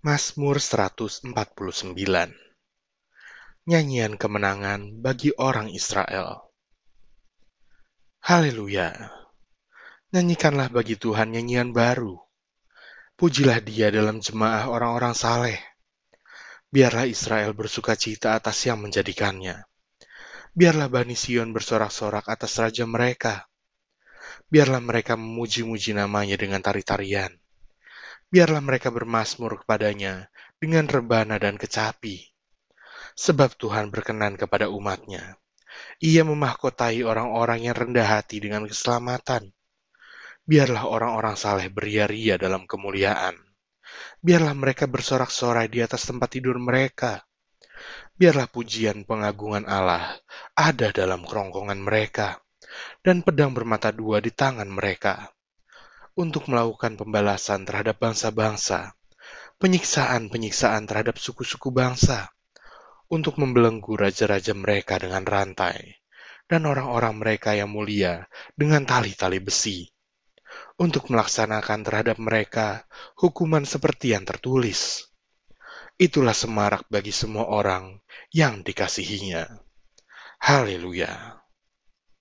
Mazmur 149 Nyanyian kemenangan bagi orang Israel. Haleluya. Nyanyikanlah bagi Tuhan nyanyian baru. Pujilah dia dalam jemaah orang-orang saleh. Biarlah Israel bersuka cita atas yang menjadikannya. Biarlah Bani Sion bersorak-sorak atas raja mereka. Biarlah mereka memuji-muji namanya dengan tari-tarian biarlah mereka bermasmur kepadanya dengan rebana dan kecapi. Sebab Tuhan berkenan kepada umatnya. Ia memahkotai orang-orang yang rendah hati dengan keselamatan. Biarlah orang-orang saleh beria-ria dalam kemuliaan. Biarlah mereka bersorak-sorai di atas tempat tidur mereka. Biarlah pujian pengagungan Allah ada dalam kerongkongan mereka, dan pedang bermata dua di tangan mereka untuk melakukan pembalasan terhadap bangsa-bangsa, penyiksaan-penyiksaan terhadap suku-suku bangsa, untuk membelenggu raja-raja mereka dengan rantai, dan orang-orang mereka yang mulia dengan tali-tali besi, untuk melaksanakan terhadap mereka hukuman seperti yang tertulis. Itulah semarak bagi semua orang yang dikasihinya. Haleluya!